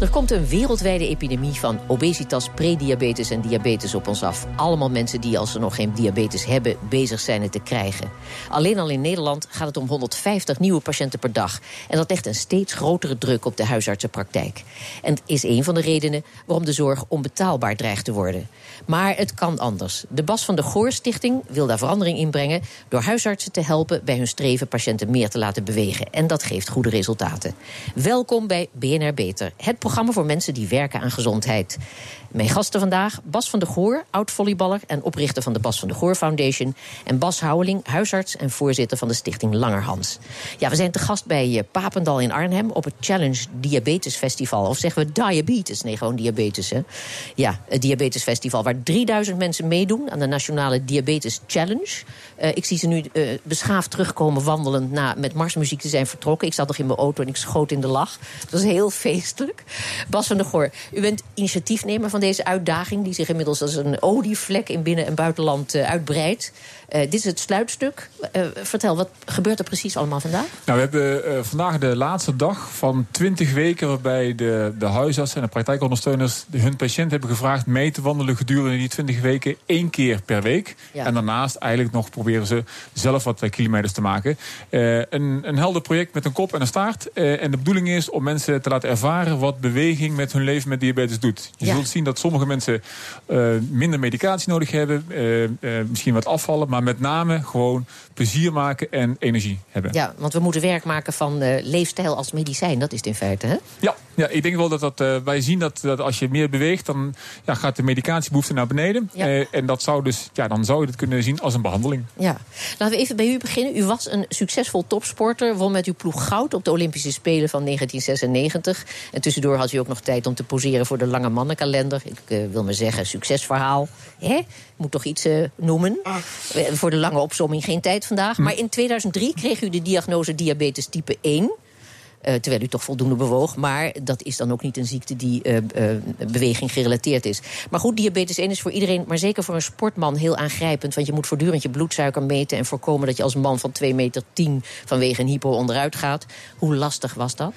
Er komt een wereldwijde epidemie van obesitas, prediabetes en diabetes op ons af. Allemaal mensen die, als ze nog geen diabetes hebben, bezig zijn het te krijgen. Alleen al in Nederland gaat het om 150 nieuwe patiënten per dag. En dat legt een steeds grotere druk op de huisartsenpraktijk. En is een van de redenen waarom de zorg onbetaalbaar dreigt te worden. Maar het kan anders. De Bas van de Goor Stichting wil daar verandering in brengen... door huisartsen te helpen bij hun streven patiënten meer te laten bewegen. En dat geeft goede resultaten. Welkom bij BNR Beter. Het programma voor mensen die werken aan gezondheid. Mijn gasten vandaag, Bas van de Goor, oud-volleyballer... en oprichter van de Bas van de Goor Foundation... en Bas Houweling, huisarts en voorzitter van de stichting Langerhans. Ja, we zijn te gast bij eh, Papendal in Arnhem... op het Challenge Diabetes Festival. Of zeggen we diabetes? Nee, gewoon diabetes, hè? Ja, het Diabetes Festival, waar 3000 mensen meedoen... aan de Nationale Diabetes Challenge. Uh, ik zie ze nu uh, beschaafd terugkomen wandelend... na met marsmuziek te zijn vertrokken. Ik zat nog in mijn auto en ik schoot in de lach. Dat was heel feestelijk. Bas van der Goor, u bent initiatiefnemer van deze uitdaging... die zich inmiddels als een olievlek in binnen- en buitenland uh, uitbreidt. Uh, dit is het sluitstuk. Uh, vertel, wat gebeurt er precies allemaal vandaag? Nou, we hebben vandaag de laatste dag van 20 weken... waarbij de, de huisartsen en de praktijkondersteuners hun patiënt hebben gevraagd... mee te wandelen gedurende die 20 weken één keer per week. Ja. En daarnaast eigenlijk nog proberen ze zelf wat kilometers te maken. een, een helder project met een kop en een staart. en de bedoeling is om mensen te laten ervaren... wat beweging met hun leven met diabetes doet. Je ja. zult zien dat sommige mensen uh, minder medicatie nodig hebben. Uh, uh, misschien wat afvallen. Maar met name gewoon plezier maken en energie hebben. Ja, want we moeten werk maken van leefstijl als medicijn. Dat is het in feite, hè? Ja, ja ik denk wel dat, dat wij zien dat, dat als je meer beweegt... dan ja, gaat de medicatiebehoefte naar beneden. Ja. en dat zou dus, ja, dan zou je het kunnen zien als een behandeling. Ja. Laten we even bij u beginnen. U was een succesvol topsporter. Won met uw ploeg goud op de Olympische Spelen van 1996. En tussendoor had u ook nog tijd om te poseren voor de lange mannenkalender. Ik uh, wil maar zeggen, succesverhaal. Hè? Moet toch iets uh, noemen. Uh, voor de lange opzomming geen tijd vandaag. Hm. Maar in 2003 kreeg u de diagnose diabetes type 1. Uh, terwijl u toch voldoende bewoog. Maar dat is dan ook niet een ziekte die uh, uh, beweging gerelateerd is. Maar goed, diabetes 1 is voor iedereen, maar zeker voor een sportman, heel aangrijpend. Want je moet voortdurend je bloedsuiker meten en voorkomen dat je als man van 2 meter 10 vanwege een hypo onderuit gaat. Hoe lastig was dat?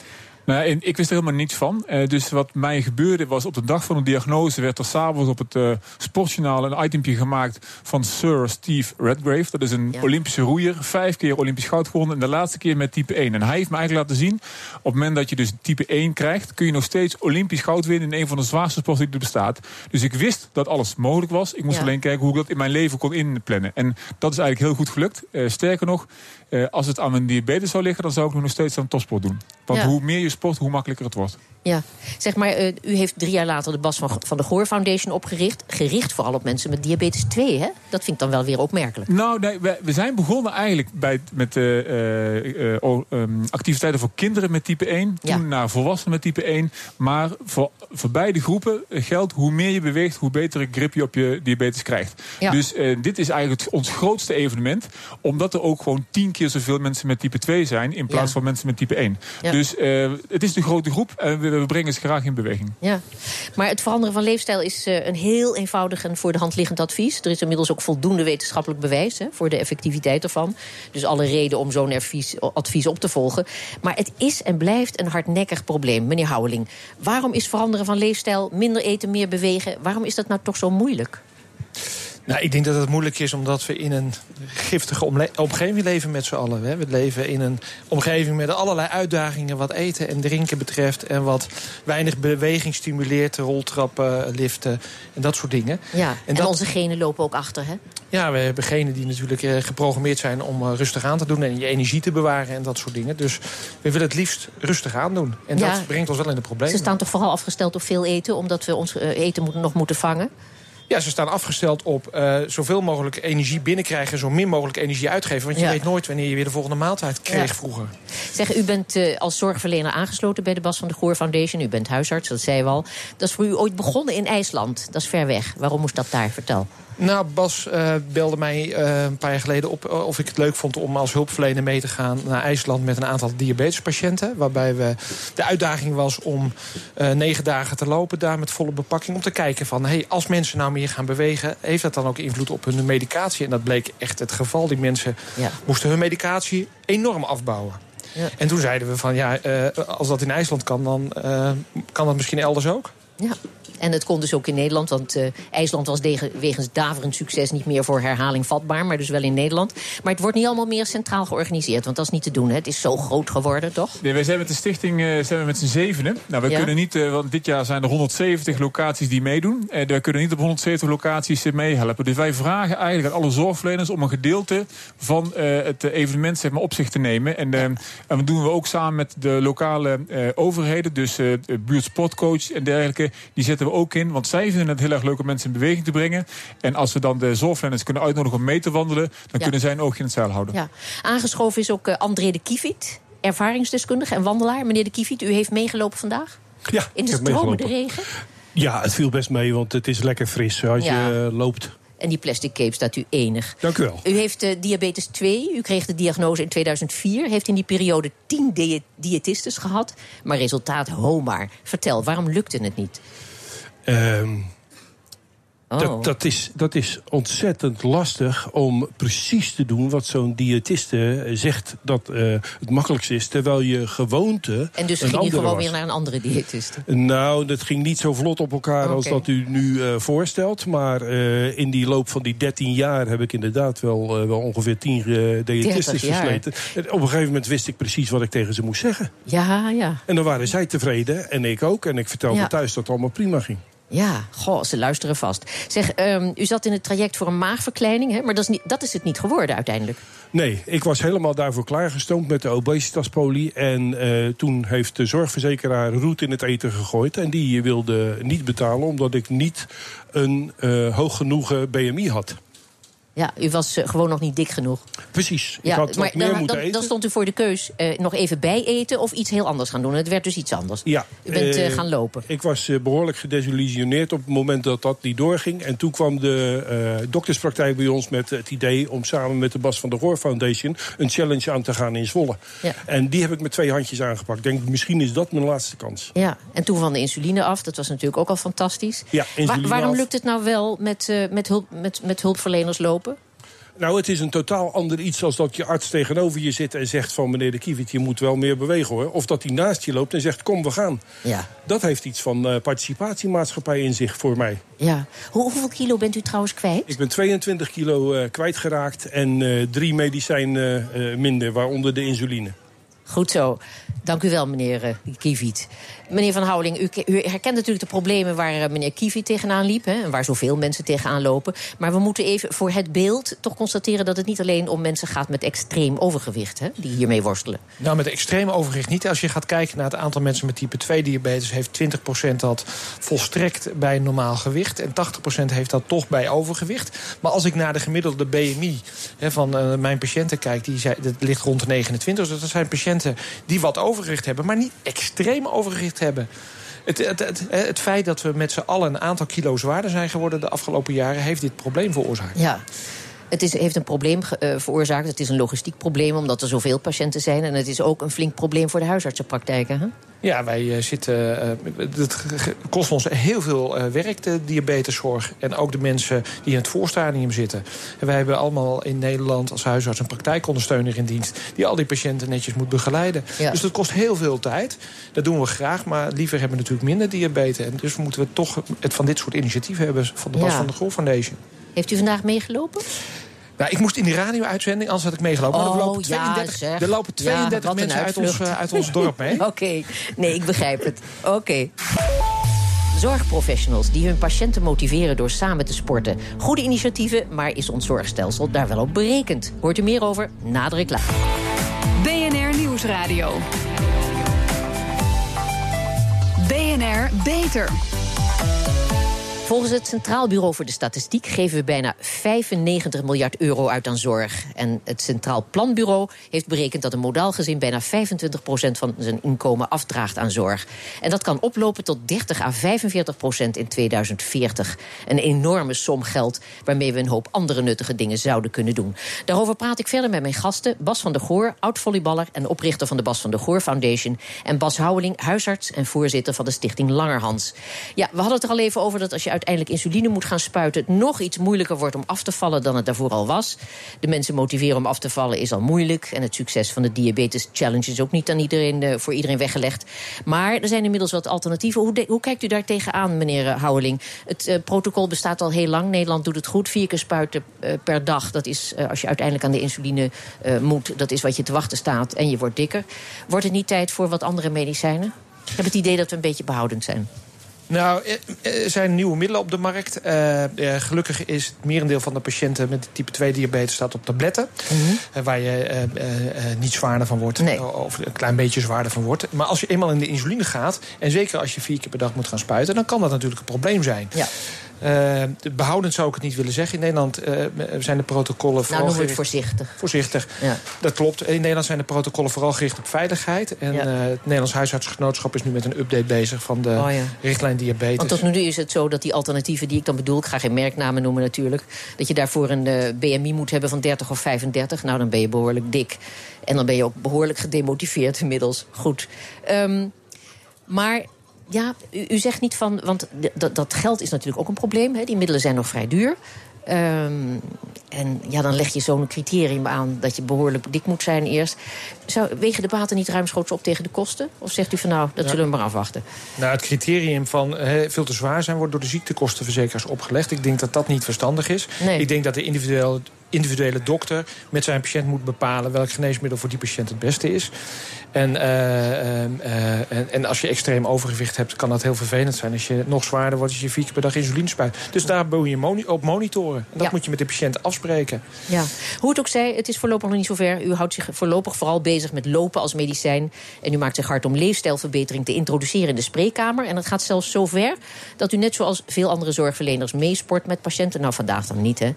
Nou, ik wist er helemaal niets van. Uh, dus wat mij gebeurde was op de dag van de diagnose... werd er s'avonds op het uh, sportjournaal een itempje gemaakt... van Sir Steve Redgrave. Dat is een ja. Olympische roeier. Vijf keer Olympisch goud gewonnen. En de laatste keer met type 1. En hij heeft me eigenlijk laten zien... op het moment dat je dus type 1 krijgt... kun je nog steeds Olympisch goud winnen... in een van de zwaarste sporten die er bestaat. Dus ik wist dat alles mogelijk was. Ik moest ja. alleen kijken hoe ik dat in mijn leven kon inplannen. En dat is eigenlijk heel goed gelukt. Uh, sterker nog... Als het aan mijn diabetes zou liggen, dan zou ik nog steeds aan topsport doen. Want hoe meer je sport, hoe makkelijker het wordt. Ja, zeg maar, uh, u heeft drie jaar later de Bas van, van de Goor Foundation opgericht. Gericht vooral op mensen met diabetes 2, hè? Dat vind ik dan wel weer opmerkelijk. Nou, nee, we, we zijn begonnen eigenlijk bij, met uh, um, activiteiten voor kinderen met type 1. Toen ja. naar volwassenen met type 1. Maar voor, voor beide groepen geldt, hoe meer je beweegt... hoe betere grip je op je diabetes krijgt. Ja. Dus dit is eigenlijk ons grootste evenement. Omdat er ook gewoon tien keer zoveel mensen met type 2 zijn... in plaats van mensen met type 1. Dus het is een grote groep en we, we brengen ze graag in beweging. Ja, maar het veranderen van leefstijl is uh, een heel eenvoudig en voor de hand liggend advies. Er is inmiddels ook voldoende wetenschappelijk bewijs hè, voor de effectiviteit ervan. Dus alle reden om zo'n advies, advies op te volgen. Maar het is en blijft een hardnekkig probleem, meneer Houweling. Waarom is veranderen van leefstijl, minder eten, meer bewegen... waarom is dat nou toch zo moeilijk? Nou, ik denk dat het moeilijk is omdat we in een giftige omgeving leven met z'n allen. Hè. We leven in een omgeving met allerlei uitdagingen wat eten en drinken betreft. En wat weinig beweging stimuleert, roltrappen, liften en dat soort dingen. Ja, en, en dat... onze genen lopen ook achter, hè? Ja, we hebben genen die natuurlijk eh, geprogrammeerd zijn om uh, rustig aan te doen... en je energie te bewaren en dat soort dingen. Dus we willen het liefst rustig aan doen. En ja, dat brengt ons wel in de problemen. Ze staan toch vooral afgesteld op veel eten... omdat we ons uh, eten nog moeten vangen? Ja, ze staan afgesteld op uh, zoveel mogelijk energie binnenkrijgen... en zo min mogelijk energie uitgeven. Want je ja. weet nooit wanneer je weer de volgende maaltijd kreeg ja. vroeger. Zeg, u bent uh, als zorgverlener aangesloten bij de Bas van de Goor Foundation. U bent huisarts, dat zei we al. Dat is voor u ooit begonnen in IJsland. Dat is ver weg. Waarom moest dat daar? Vertel. Nou, Bas uh, belde mij uh, een paar jaar geleden op of ik het leuk vond om als hulpverlener mee te gaan naar IJsland met een aantal diabetespatiënten. Waarbij we de uitdaging was om negen dagen te lopen daar met volle bepakking. Om te kijken van hey, als mensen nou meer gaan bewegen, heeft dat dan ook invloed op hun medicatie? En dat bleek echt het geval. Die mensen ja. moesten hun medicatie enorm afbouwen. Ja. En toen zeiden we van ja, als dat in IJsland kan, dan kan dat misschien elders ook. Ja. En het kon dus ook in Nederland, want uh, IJsland was wegens daverend succes niet meer voor herhaling vatbaar, maar dus wel in Nederland. Maar het wordt niet allemaal meer centraal georganiseerd, want dat is niet te doen. Hè? Het is zo groot geworden, toch? Nee, wij zijn met de stichting uh, zijn we met z'n zevenen. Nou, we kunnen niet, uh, want dit jaar zijn er 170 locaties die meedoen. En we kunnen niet op 170 locaties meehelpen. Dus wij vragen eigenlijk aan alle zorgverleners om een gedeelte van het evenement zeg maar, op zich te nemen. En, en dat doen we ook samen met de lokale overheden, dus buurtsportcoach en dergelijke. Die zetten we ook in. Want zij vinden het heel erg leuk om mensen in beweging te brengen. En als we dan de zorgverleners kunnen uitnodigen om mee te wandelen... dan kunnen zij een oogje in het zeil houden. Ja. Aangeschoven is ook uh, André de Kievit, ervaringsdeskundige en wandelaar. Meneer de Kievit, u heeft meegelopen vandaag? Ja, In de stromende regen? Ja, het viel best mee, want het is lekker fris als je uh, loopt. En die plastic cape staat u enig. Dank u wel. U heeft uh, diabetes 2. U kreeg de diagnose in 2004. Heeft in die periode 10 diëtistes gehad. Maar resultaat homaar. Vertel, waarom lukte het niet? Um, Dat, oh. dat, is, dat is ontzettend lastig om precies te doen wat zo'n diëtiste zegt dat uh, het makkelijkste is. Terwijl je gewoonte. En dus ging je gewoon was. weer naar een andere diëtiste? Nou, dat ging niet zo vlot op elkaar okay. als dat u nu uh, voorstelt. Maar uh, in die loop van die 13 jaar heb ik inderdaad wel, wel ongeveer 10 diëtistes versleten. En op een gegeven moment wist ik precies wat ik tegen ze moest zeggen. Ja, ja. En dan waren zij tevreden en ik ook. En ik vertelde ja. thuis dat het allemaal prima ging. Ja, goh, ze luisteren vast. Zeg, um, u zat in het traject voor een maagverkleining, hè? maar dat is, niet, dat is het niet geworden uiteindelijk. Nee, ik was helemaal daarvoor klaargestoomd met de obesitaspolie. En uh, toen heeft de zorgverzekeraar roet in het eten gegooid. En die wilde niet betalen omdat ik niet een uh, hoog genoeg BMI had. Ja, u was uh, gewoon nog niet dik genoeg. Precies. Ja, ik had maar, meer dan, moeten dan, eten. dan stond u voor de keus uh, nog even bijeten of iets heel anders gaan doen. Het werd dus iets anders. Ja. U bent uh, gaan lopen. Ik was behoorlijk gedesillusioneerd op het moment dat dat niet doorging. En toen kwam de dokterspraktijk bij ons met het idee... om samen met de Bas van der Goor Foundation... een challenge aan te gaan in Zwolle. Ja. En die heb ik met twee handjes aangepakt. Ik denk, misschien is dat mijn laatste kans. Ja, en toen van de insuline af. Dat was natuurlijk ook al fantastisch. Ja, Wa waarom af. lukt het nou wel met, met, hulp, met, met hulpverleners lopen? Nou, het is een totaal ander iets als dat je arts tegenover je zit en zegt van meneer de Kievit, je moet wel meer bewegen hoor. Of dat hij naast je loopt en zegt kom we gaan. Ja. Dat heeft iets van uh, participatiemaatschappij in zich voor mij. Ja. Hoe, hoeveel kilo bent u trouwens kwijt? Ik ben 22 kilo uh, kwijtgeraakt en uh, drie medicijnen minder, waaronder de insuline. Goed zo. Dank u wel, meneer uh, Kievit. Meneer Van Houweling, u, u, herkent natuurlijk de problemen waar uh, meneer Kievit tegenaan liep. Hè, en waar zoveel mensen tegenaan lopen. Maar we moeten even voor het beeld toch constateren dat het niet alleen om mensen gaat met extreem overgewicht. Hè, die hiermee worstelen. Nou, met extreem overgewicht niet. Als je gaat kijken naar het aantal mensen met type 2 diabetes, heeft 20% dat volstrekt bij normaal gewicht. En 80% heeft dat toch bij overgewicht. Maar als ik naar de gemiddelde BMI hè, van uh, mijn patiënten kijk, die dat ligt rond de 29. Dus dat zijn patiënten die wat overgewicht hebben, maar niet extreem overgewicht hebben. Het, het, het, feit dat we met z'n allen een aantal kilo zwaarder zijn geworden de afgelopen jaren, heeft dit probleem veroorzaakt. Ja. Het is, heeft een probleem uh, veroorzaakt. Het is een logistiek probleem omdat er zoveel patiënten zijn. En het is ook een flink probleem voor de huisartsenpraktijken. Hè? Ja, wij uh, zitten. Uh, het kost ons heel veel werk, de diabeteszorg. En ook de mensen die in het voorstadium zitten. En wij hebben allemaal in Nederland als huisarts een praktijkondersteuner in dienst. die al die patiënten netjes moet begeleiden. Ja. Dus dat kost heel veel tijd. Dat doen we graag, maar liever hebben we natuurlijk minder diabetes. En dus moeten we toch het van dit soort initiatieven hebben van de Bas ja. van der Goor Foundation. Heeft u vandaag meegelopen? Nou, ik moest in die radio-uitzending, anders had ik meegelopen. Oh, maar er lopen 32, ja, er lopen 32 ja, mensen uit ons, uh, uit ons dorp mee. Oké, okay. nee, ik begrijp het. Oké. Okay. Zorgprofessionals die hun patiënten motiveren door samen te sporten. Goede initiatieven, maar is ons zorgstelsel daar wel op berekend? Hoort u meer over na de reclame. BNR Nieuwsradio. BNR Beter. Volgens het Centraal Bureau voor de Statistiek geven we bijna 95 miljard euro uit aan zorg. En het Centraal Planbureau heeft berekend dat een modaal gezin bijna 25% van zijn inkomen afdraagt aan zorg. En dat kan oplopen tot 30 à 45% in 2040. Een enorme som geld waarmee we een hoop andere nuttige dingen zouden kunnen doen. Daarover praat ik verder met mijn gasten. Bas van der Goor, oud-volleyballer en oprichter van de Bas van der Goor Foundation. En Bas Houweling, huisarts en voorzitter van de stichting Langerhans. Ja, we hadden het er al even over dat als je uiteindelijk insuline moet gaan spuiten... het nog iets moeilijker wordt om af te vallen dan het daarvoor al was. De mensen motiveren om af te vallen is al moeilijk. En het succes van de Diabetes Challenge is ook niet aan iedereen, uh, voor iedereen weggelegd. Maar er zijn inmiddels wat alternatieven. Hoe, hoe kijkt u daar tegenaan, meneer Houweling? Het uh, protocol bestaat al heel lang. Nederland doet het goed. Vier keer spuiten per dag. Dat is, als je uiteindelijk aan de insuline moet... dat is wat je te wachten staat en je wordt dikker. Wordt het niet tijd voor wat andere medicijnen? Ik heb het idee dat we een beetje behoudend zijn. Nou, er zijn nieuwe middelen op de markt. Uh, gelukkig is het merendeel van de patiënten met type 2 diabetes staat op tabletten. Mm -hmm. waar je uh, niet zwaarder van wordt. Nee. Of een klein beetje zwaarder van wordt. Maar als je eenmaal in de insuline gaat, en zeker als je vier keer per dag moet gaan spuiten, dan kan dat natuurlijk een probleem zijn. Ja. Uh, behoudend zou ik het niet willen zeggen. In Nederland uh, zijn de protocollen vooral. Nou, noem het voorzichtig. Voorzichtig. Ja. Dat klopt. In Nederland zijn de protocollen vooral gericht op veiligheid. En ja. uh, het Nederlands Huisartsgenootschap is nu met een update bezig van de oh, ja. richtlijn diabetes. Want tot nu is het zo dat die alternatieven die ik dan bedoel, ik ga geen merknamen noemen natuurlijk, dat je daarvoor een BMI moet hebben van 30 of 35. Nou, dan ben je behoorlijk dik. En dan ben je ook behoorlijk gedemotiveerd inmiddels. Goed. Um, maar ja, u, u, zegt niet van. Want dat geld is natuurlijk ook een probleem. Hè. Die middelen zijn nog vrij duur. Um, en ja, dan leg je zo'n criterium aan dat je behoorlijk dik moet zijn eerst. Zou, wegen de baten niet ruimschoots op tegen de kosten? Of zegt u van nou, dat ja. zullen we maar afwachten? Nou, het criterium van he, veel te zwaar zijn wordt door de ziektekostenverzekeraars opgelegd. Ik denk dat dat niet verstandig is. Nee. Ik denk dat de individuele, individuele dokter met zijn patiënt moet bepalen welk geneesmiddel voor die patiënt het beste is. En, uh, uh, en, en, als je extreem overgewicht hebt, kan dat heel vervelend zijn. Als je nog zwaarder wordt, als je vier keer per dag insuline spuit. Dus daar moet je moni op monitoren. En dat ja. moet je met de patiënt afspreken. Ja. Hoe het ook zij, het is voorlopig nog niet zover. U houdt zich voorlopig vooral bezig met lopen als medicijn. En u maakt zich hard om leefstijlverbetering te introduceren in de spreekkamer. En het gaat zelfs zover dat u net zoals veel andere zorgverleners meesport met patiënten. Nou, vandaag dan niet, hè.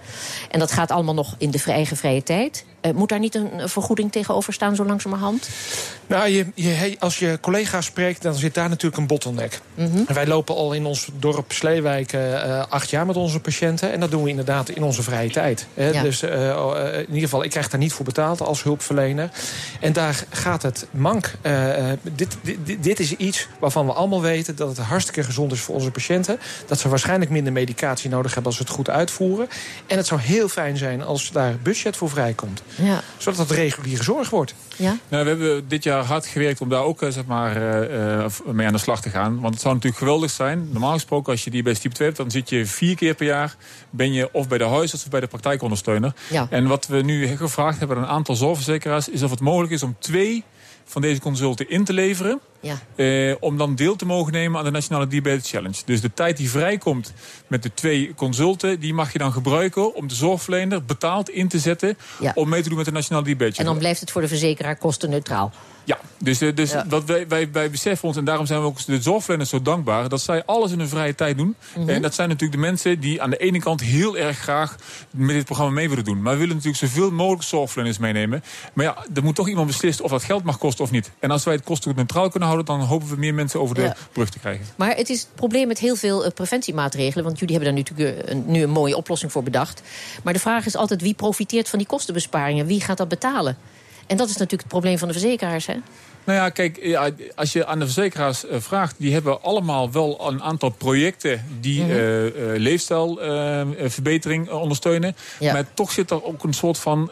En dat gaat allemaal nog in de eigen vrije tijd. Uh, moet daar niet een vergoeding tegenover staan, zo langzamerhand? Nou, je, je, als je collega's spreekt, dan zit daar natuurlijk een bottleneck. Mm -hmm. Wij lopen al in ons dorp Sleewijk uh, acht jaar met onze patiënten. En dat doen we inderdaad in onze vrije tijd. Hè. Ja. Dus uh, in ieder geval, ik krijg daar niet voor betaald als hulpverlener. En daar gaat het mank. Dit, dit, dit, is iets waarvan we allemaal weten dat het hartstikke gezond is voor onze patiënten. Dat ze waarschijnlijk minder medicatie nodig hebben als ze het goed uitvoeren. En het zou heel fijn zijn als daar budget voor vrijkomt. Ja. Zodat dat reguliere zorg wordt. Ja? Nou, we hebben dit jaar hard gewerkt om daar ook zeg maar, uh, mee aan de slag te gaan. Want het zou natuurlijk geweldig zijn. Normaal gesproken, als je diabetes type 2 hebt... dan zit je vier keer per jaar ben je of bij de huisarts of bij de praktijkondersteuner. Ja. En wat we nu gevraagd hebben aan een aantal zorgverzekeraars... is of het mogelijk is om twee van deze consulten in te leveren... Ja. Eh, om dan deel te mogen nemen aan de Nationale Diabetes Challenge. Dus de tijd die vrijkomt met de twee consulten... die mag je dan gebruiken om de zorgverlener betaald in te zetten... Ja. om mee te doen met de Nationale Diabetes Challenge. En dan blijft het voor de verzekeraar kostenneutraal. Ja, dus, dus ja. Wat wij, wij, wij beseffen ons, en daarom zijn we ook de zorgverleners zo dankbaar... dat zij alles in hun vrije tijd doen. Mm -hmm. En dat zijn natuurlijk de mensen die aan de ene kant heel erg graag... met dit programma mee willen doen. Maar we willen natuurlijk zoveel mogelijk zorgverleners meenemen. Maar ja, er moet toch iemand beslissen of dat geld mag kosten of niet. En als wij het kostenneutraal kunnen houden... dan hopen we meer mensen over de ja. brug te krijgen. Maar het is het probleem met heel veel uh, preventiemaatregelen... want jullie hebben daar natuurlijk een, nu een mooie oplossing voor bedacht. Maar de vraag is altijd wie profiteert van die kostenbesparingen? Wie gaat dat betalen? En dat is natuurlijk het probleem van de verzekeraars, hè? Nou ja, kijk, als je aan de verzekeraars uh, vraagt... die hebben allemaal wel een aantal projecten... die mm -hmm. uh, uh, leefstijlverbetering ondersteunen. Ja. Maar toch zit er ook een soort van...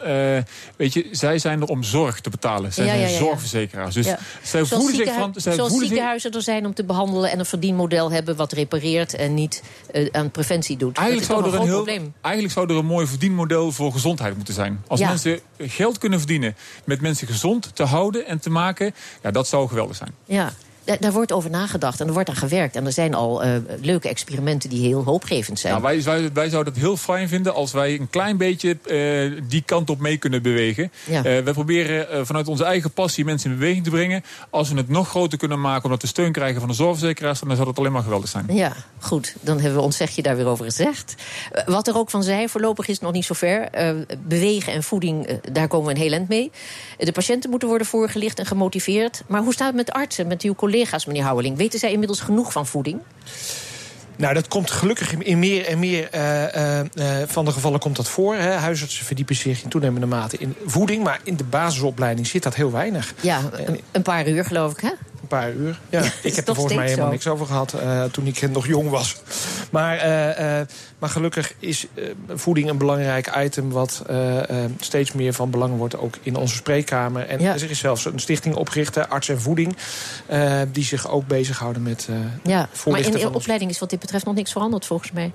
weet je, zij zijn er om zorg te betalen. Zij ja, zijn ja, zorgverzekeraars. Dus zij zoals voelen zich van... Zij zoals ziekenhuizen er zijn om te behandelen... en een verdienmodel hebben wat repareert... en niet aan preventie doet. Eigenlijk zou, er een heel, probleem. eigenlijk zou er een mooi verdienmodel voor gezondheid moeten zijn. Als mensen geld kunnen verdienen met mensen gezond te houden en te maken... Ja, dat zou geweldig zijn. Ja. Daar, daar, wordt over nagedacht en er wordt aan gewerkt. En er zijn al uh, leuke experimenten die heel hoopgevend zijn. Nou, wij, wij, wij, zouden het heel fijn vinden als wij een klein beetje uh, die kant op mee kunnen bewegen. Ja. Uh, we proberen vanuit onze eigen passie mensen in beweging te brengen. Als we het nog groter kunnen maken omdat we steun krijgen van de zorgverzekeraars... dan zou dat alleen maar geweldig zijn. Ja, goed. Dan hebben we ons zegje daar weer over gezegd. wat er ook van zei, voorlopig is het nog niet zo ver. bewegen en voeding, daar komen we een heel eind mee. De patiënten moeten worden voorgelicht en gemotiveerd. Maar hoe staat het met artsen, met uw collega's, meneer Houweling? Weten zij inmiddels genoeg van voeding? Nou, dat komt gelukkig in meer en meer uh, uh, van de gevallen komt dat voor. Hè. Huisartsen verdiepen zich in toenemende mate in voeding... maar in de basisopleiding zit dat heel weinig. Ja, een paar uur geloof ik, hè? Paar uur. Ja, ik heb er volgens mij helemaal niks over gehad uh, toen ik nog jong was. Maar, uh, uh, maar gelukkig is voeding een belangrijk item... wat steeds meer van belang wordt, ook in onze spreekkamer. En ja. er is zelfs een stichting opgericht, Arts en Voeding... die zich ook bezighouden met ja, Maar in de opleiding is wat dit betreft nog niks veranderd, volgens mij.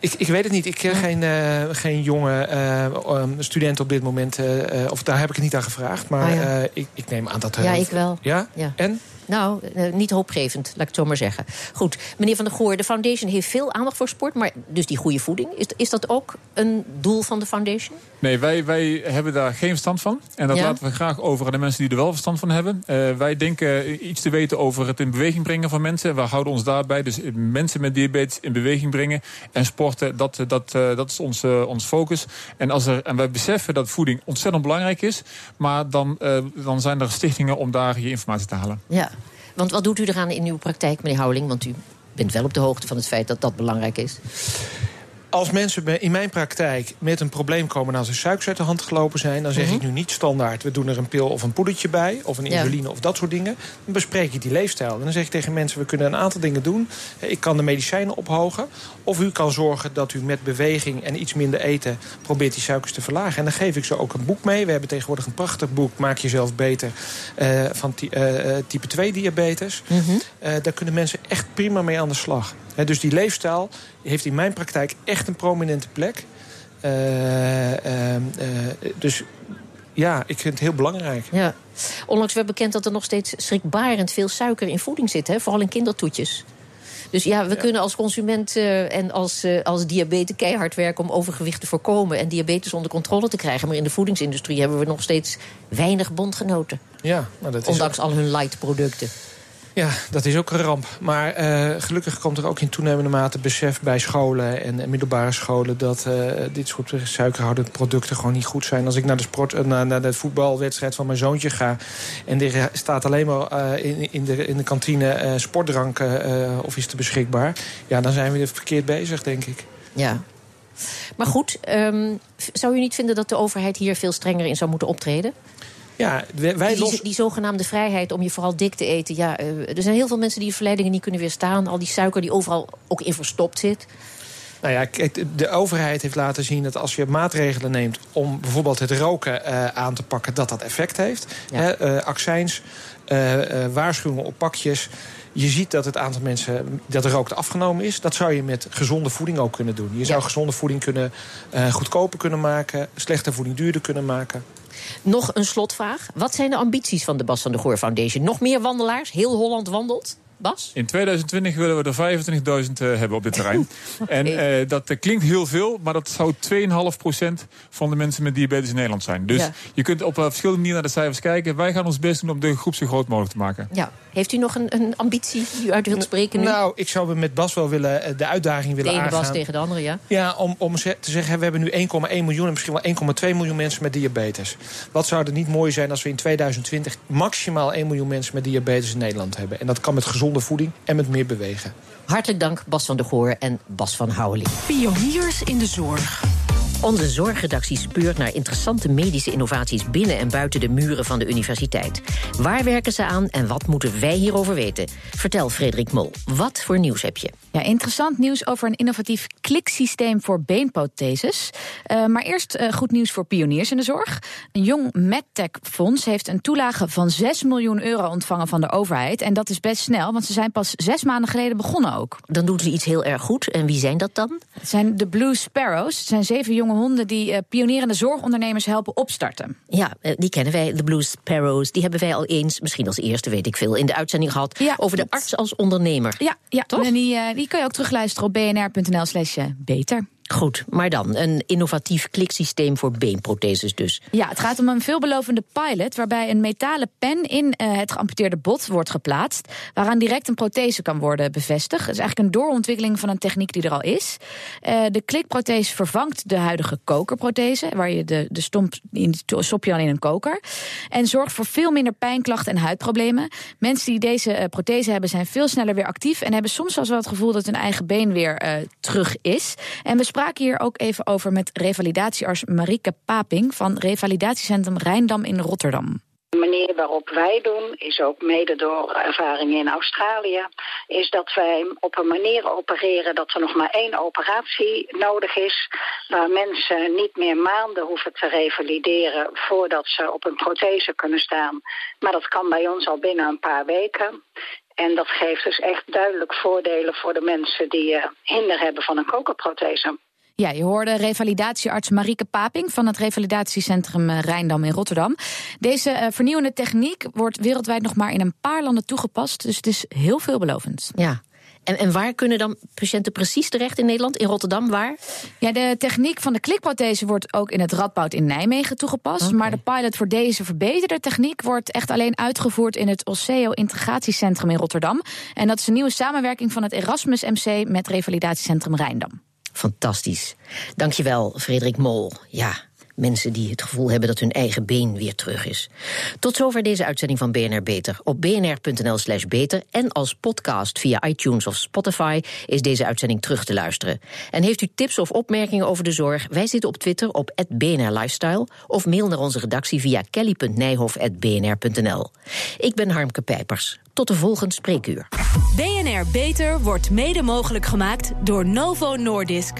Ik, ik weet het niet. Ik ken geen, uh, geen jonge uh, student op dit moment. Uh, of daar heb ik het niet aan gevraagd. Maar ah, ik, ik, neem aan dat... ja, ik wel. Ja? ja. En? Nou, eh, niet hoopgevend, laat ik het zo maar zeggen. Goed, meneer Van der Goor, de foundation heeft veel aandacht voor sport... maar dus die goede voeding, is, is dat ook een doel van de foundation? Nee, wij, wij hebben daar geen verstand van. En dat laten we graag over aan de mensen die er wel verstand van hebben. Uh, wij denken iets te weten over het in beweging brengen van mensen. We houden ons daarbij. Dus mensen met diabetes in beweging brengen en sporten, dat, dat, uh, dat is ons, uh, ons focus. En, als er, en wij beseffen dat voeding ontzettend belangrijk is... maar dan, dan zijn er stichtingen om daar je informatie te halen. Ja. Want wat doet u eraan in uw praktijk, meneer Houweling? Want u bent wel op de hoogte van het feit dat dat belangrijk is als mensen in mijn praktijk met een probleem komen... als er suikers uit de hand gelopen zijn... dan zeg mhm. ik nu niet standaard... we doen er een pil of een poedertje bij... of een insuline of dat soort dingen. Dan bespreek ik die leefstijl. En dan zeg ik tegen mensen, we kunnen een aantal dingen doen. Ik kan de medicijnen ophogen. Of u kan zorgen dat u met beweging en iets minder eten... probeert die suikers te verlagen. En dan geef ik ze ook een boek mee. We hebben tegenwoordig een prachtig boek... Maak jezelf beter uh, van uh, type 2 diabetes. Mm daar kunnen mensen echt prima mee aan de slag dus die leefstijl heeft in mijn praktijk echt een prominente plek. Uh, uh, dus ja, ik vind het heel belangrijk. Ja. Onlangs werd bekend dat er nog steeds schrikbarend veel suiker in voeding zit. Hè? Vooral in kindertoetjes. Dus ja, we kunnen als consument en als, als diabetes keihard werken om overgewicht te voorkomen en diabetes onder controle te krijgen. Maar in de voedingsindustrie hebben we nog steeds weinig bondgenoten. Ja, dat is Ondanks al hun light producten. Ja, dat is ook een ramp. Maar uh, gelukkig komt er ook in toenemende mate besef bij scholen en, middelbare scholen... dat uh, dit soort suikerhoudende producten gewoon niet goed zijn. Als ik naar de, sport, uh, naar, naar de voetbalwedstrijd van mijn zoontje ga... en er staat alleen maar in, in, de, in de kantine sportdranken of is te beschikbaar... ja, dan zijn we verkeerd bezig, denk ik. Ja, maar goed, um, zou u niet vinden dat de overheid hier veel strenger in zou moeten optreden? Ja, wij die, die, zogenaamde vrijheid om je vooral dik te eten. Ja, eh, er zijn heel veel mensen die verleidingen niet kunnen weerstaan. Al die suiker die overal ook in verstopt zit. Nou ja, de overheid heeft laten zien dat als je maatregelen neemt... om bijvoorbeeld het roken uh, aan te pakken, dat dat effect heeft. Ja. uh, accijns, waarschuwingen op pakjes... Je ziet dat het aantal mensen dat rookt afgenomen is. Dat zou je met gezonde voeding ook kunnen doen. Je zou gezonde voeding kunnen, goedkoper kunnen maken... slechte voeding duurder kunnen maken. Nog een slotvraag. Wat zijn de ambities van de Bas van de Goor Foundation? Nog meer wandelaars? Heel Holland wandelt? Bas? In 2020 willen we er 25.000 uh, hebben op dit terrein. En uh, dat uh, klinkt heel veel, maar dat zou 2,5% van de mensen met diabetes in Nederland zijn. Dus ja. je kunt op verschillende manieren naar de cijfers kijken. Wij gaan ons best doen om de groep zo groot mogelijk te maken. Ja. Heeft u nog een, een ambitie die u uit wilt spreken nu? Nou, ik zou met Bas wel willen, de uitdaging willen de ene Bas tegen de andere, ja? Ja, om, om te zeggen, we hebben nu 1,1 miljoen... en misschien wel 1,2 miljoen mensen met diabetes. Wat zou er niet mooi zijn als we in 2020... maximaal 1 miljoen mensen met diabetes in Nederland hebben? En dat kan met gezonde voeding en met meer bewegen. Hartelijk dank, Bas van der Goor en Bas van Houweling. Pioniers in de zorg. Onze zorgredactie speurt naar interessante medische innovaties binnen en buiten de muren van de universiteit. Waar werken ze aan en wat moeten wij hierover weten? Vertel Frederik Mol, wat voor nieuws heb je? Ja, interessant nieuws over een innovatief kliksysteem voor beenprotheses. Uh, maar eerst uh, goed nieuws voor pioniers in de zorg. Een jong MedTech-fonds heeft een toelage van 6 miljoen euro ontvangen van de overheid. En dat is best snel, want ze zijn pas zes maanden geleden begonnen ook. Dan doen ze iets heel erg goed. En wie zijn dat dan? Het zijn de Blue Sparrows. Het zijn zeven jonge jonge honden die uh, pionierende zorgondernemers helpen opstarten. Ja, die kennen wij, de Blue Sparrows. Die hebben wij al eens, misschien als eerste weet ik veel, in de uitzending gehad. Ja, over de arts als ondernemer. Ja, ja. Toch? en die, die kan je ook terugluisteren op bnr.nl/slash beter. Goed, maar dan een innovatief kliksysteem voor beenprotheses dus. Ja, het gaat om een veelbelovende pilot waarbij een metalen pen in uh, het geamputeerde bot wordt geplaatst, waaraan direct een prothese kan worden bevestigd. Het is eigenlijk een doorontwikkeling van een techniek die er al is. Uh, de klikprothese vervangt de huidige kokerprothese, waar je de, de stomp in, stop je dan in een koker, en zorgt voor veel minder pijnklachten en huidproblemen. Mensen die deze uh, prothese hebben zijn veel sneller weer actief en hebben soms zelfs wel het gevoel dat hun eigen been weer terug is. En we spraken hier ook even over met revalidatiearts Marike Paping van Revalidatiecentrum Rijndam in Rotterdam. De manier waarop wij doen, is ook mede door ervaringen in Australië, is dat wij op een manier opereren dat er nog maar één operatie nodig is, waar mensen niet meer maanden hoeven te revalideren voordat ze op een prothese kunnen staan. Maar dat kan bij ons al binnen een paar weken. En dat geeft dus echt duidelijk voordelen voor de mensen die uh, hinder hebben van een kokerprothese. Ja, je hoorde revalidatiearts Marieke Paping van het revalidatiecentrum eh, Rijndam in Rotterdam. Deze uh, vernieuwende techniek wordt wereldwijd nog maar in een paar landen toegepast. Dus het is heel veelbelovend. Ja. En, en waar kunnen dan patiënten precies terecht in Nederland? In Rotterdam, waar? Ja, de techniek van de klikprothese wordt ook in het Radboud in Nijmegen toegepast. Maar de pilot voor deze verbeterde techniek wordt echt alleen uitgevoerd in het Oseo Integratiecentrum in Rotterdam. En dat is een nieuwe samenwerking van het Erasmus MC met Revalidatiecentrum Rijndam. Fantastisch. Dankjewel, Frederik Mol. Ja, mensen die het gevoel hebben dat hun eigen been weer terug is. Tot zover deze uitzending van BNR Beter. Op bnr.nl slash beter en als podcast via iTunes of Spotify is deze uitzending terug te luisteren. En heeft u tips of opmerkingen over de zorg? Wij zitten op Twitter op BNR Lifestyle of mail naar onze redactie via kelly.nijhof.bnr.nl. Ik ben Harmke Pijpers. Tot de volgende spreekuur. BNR Beter wordt mede mogelijk gemaakt door Novo Nordisk.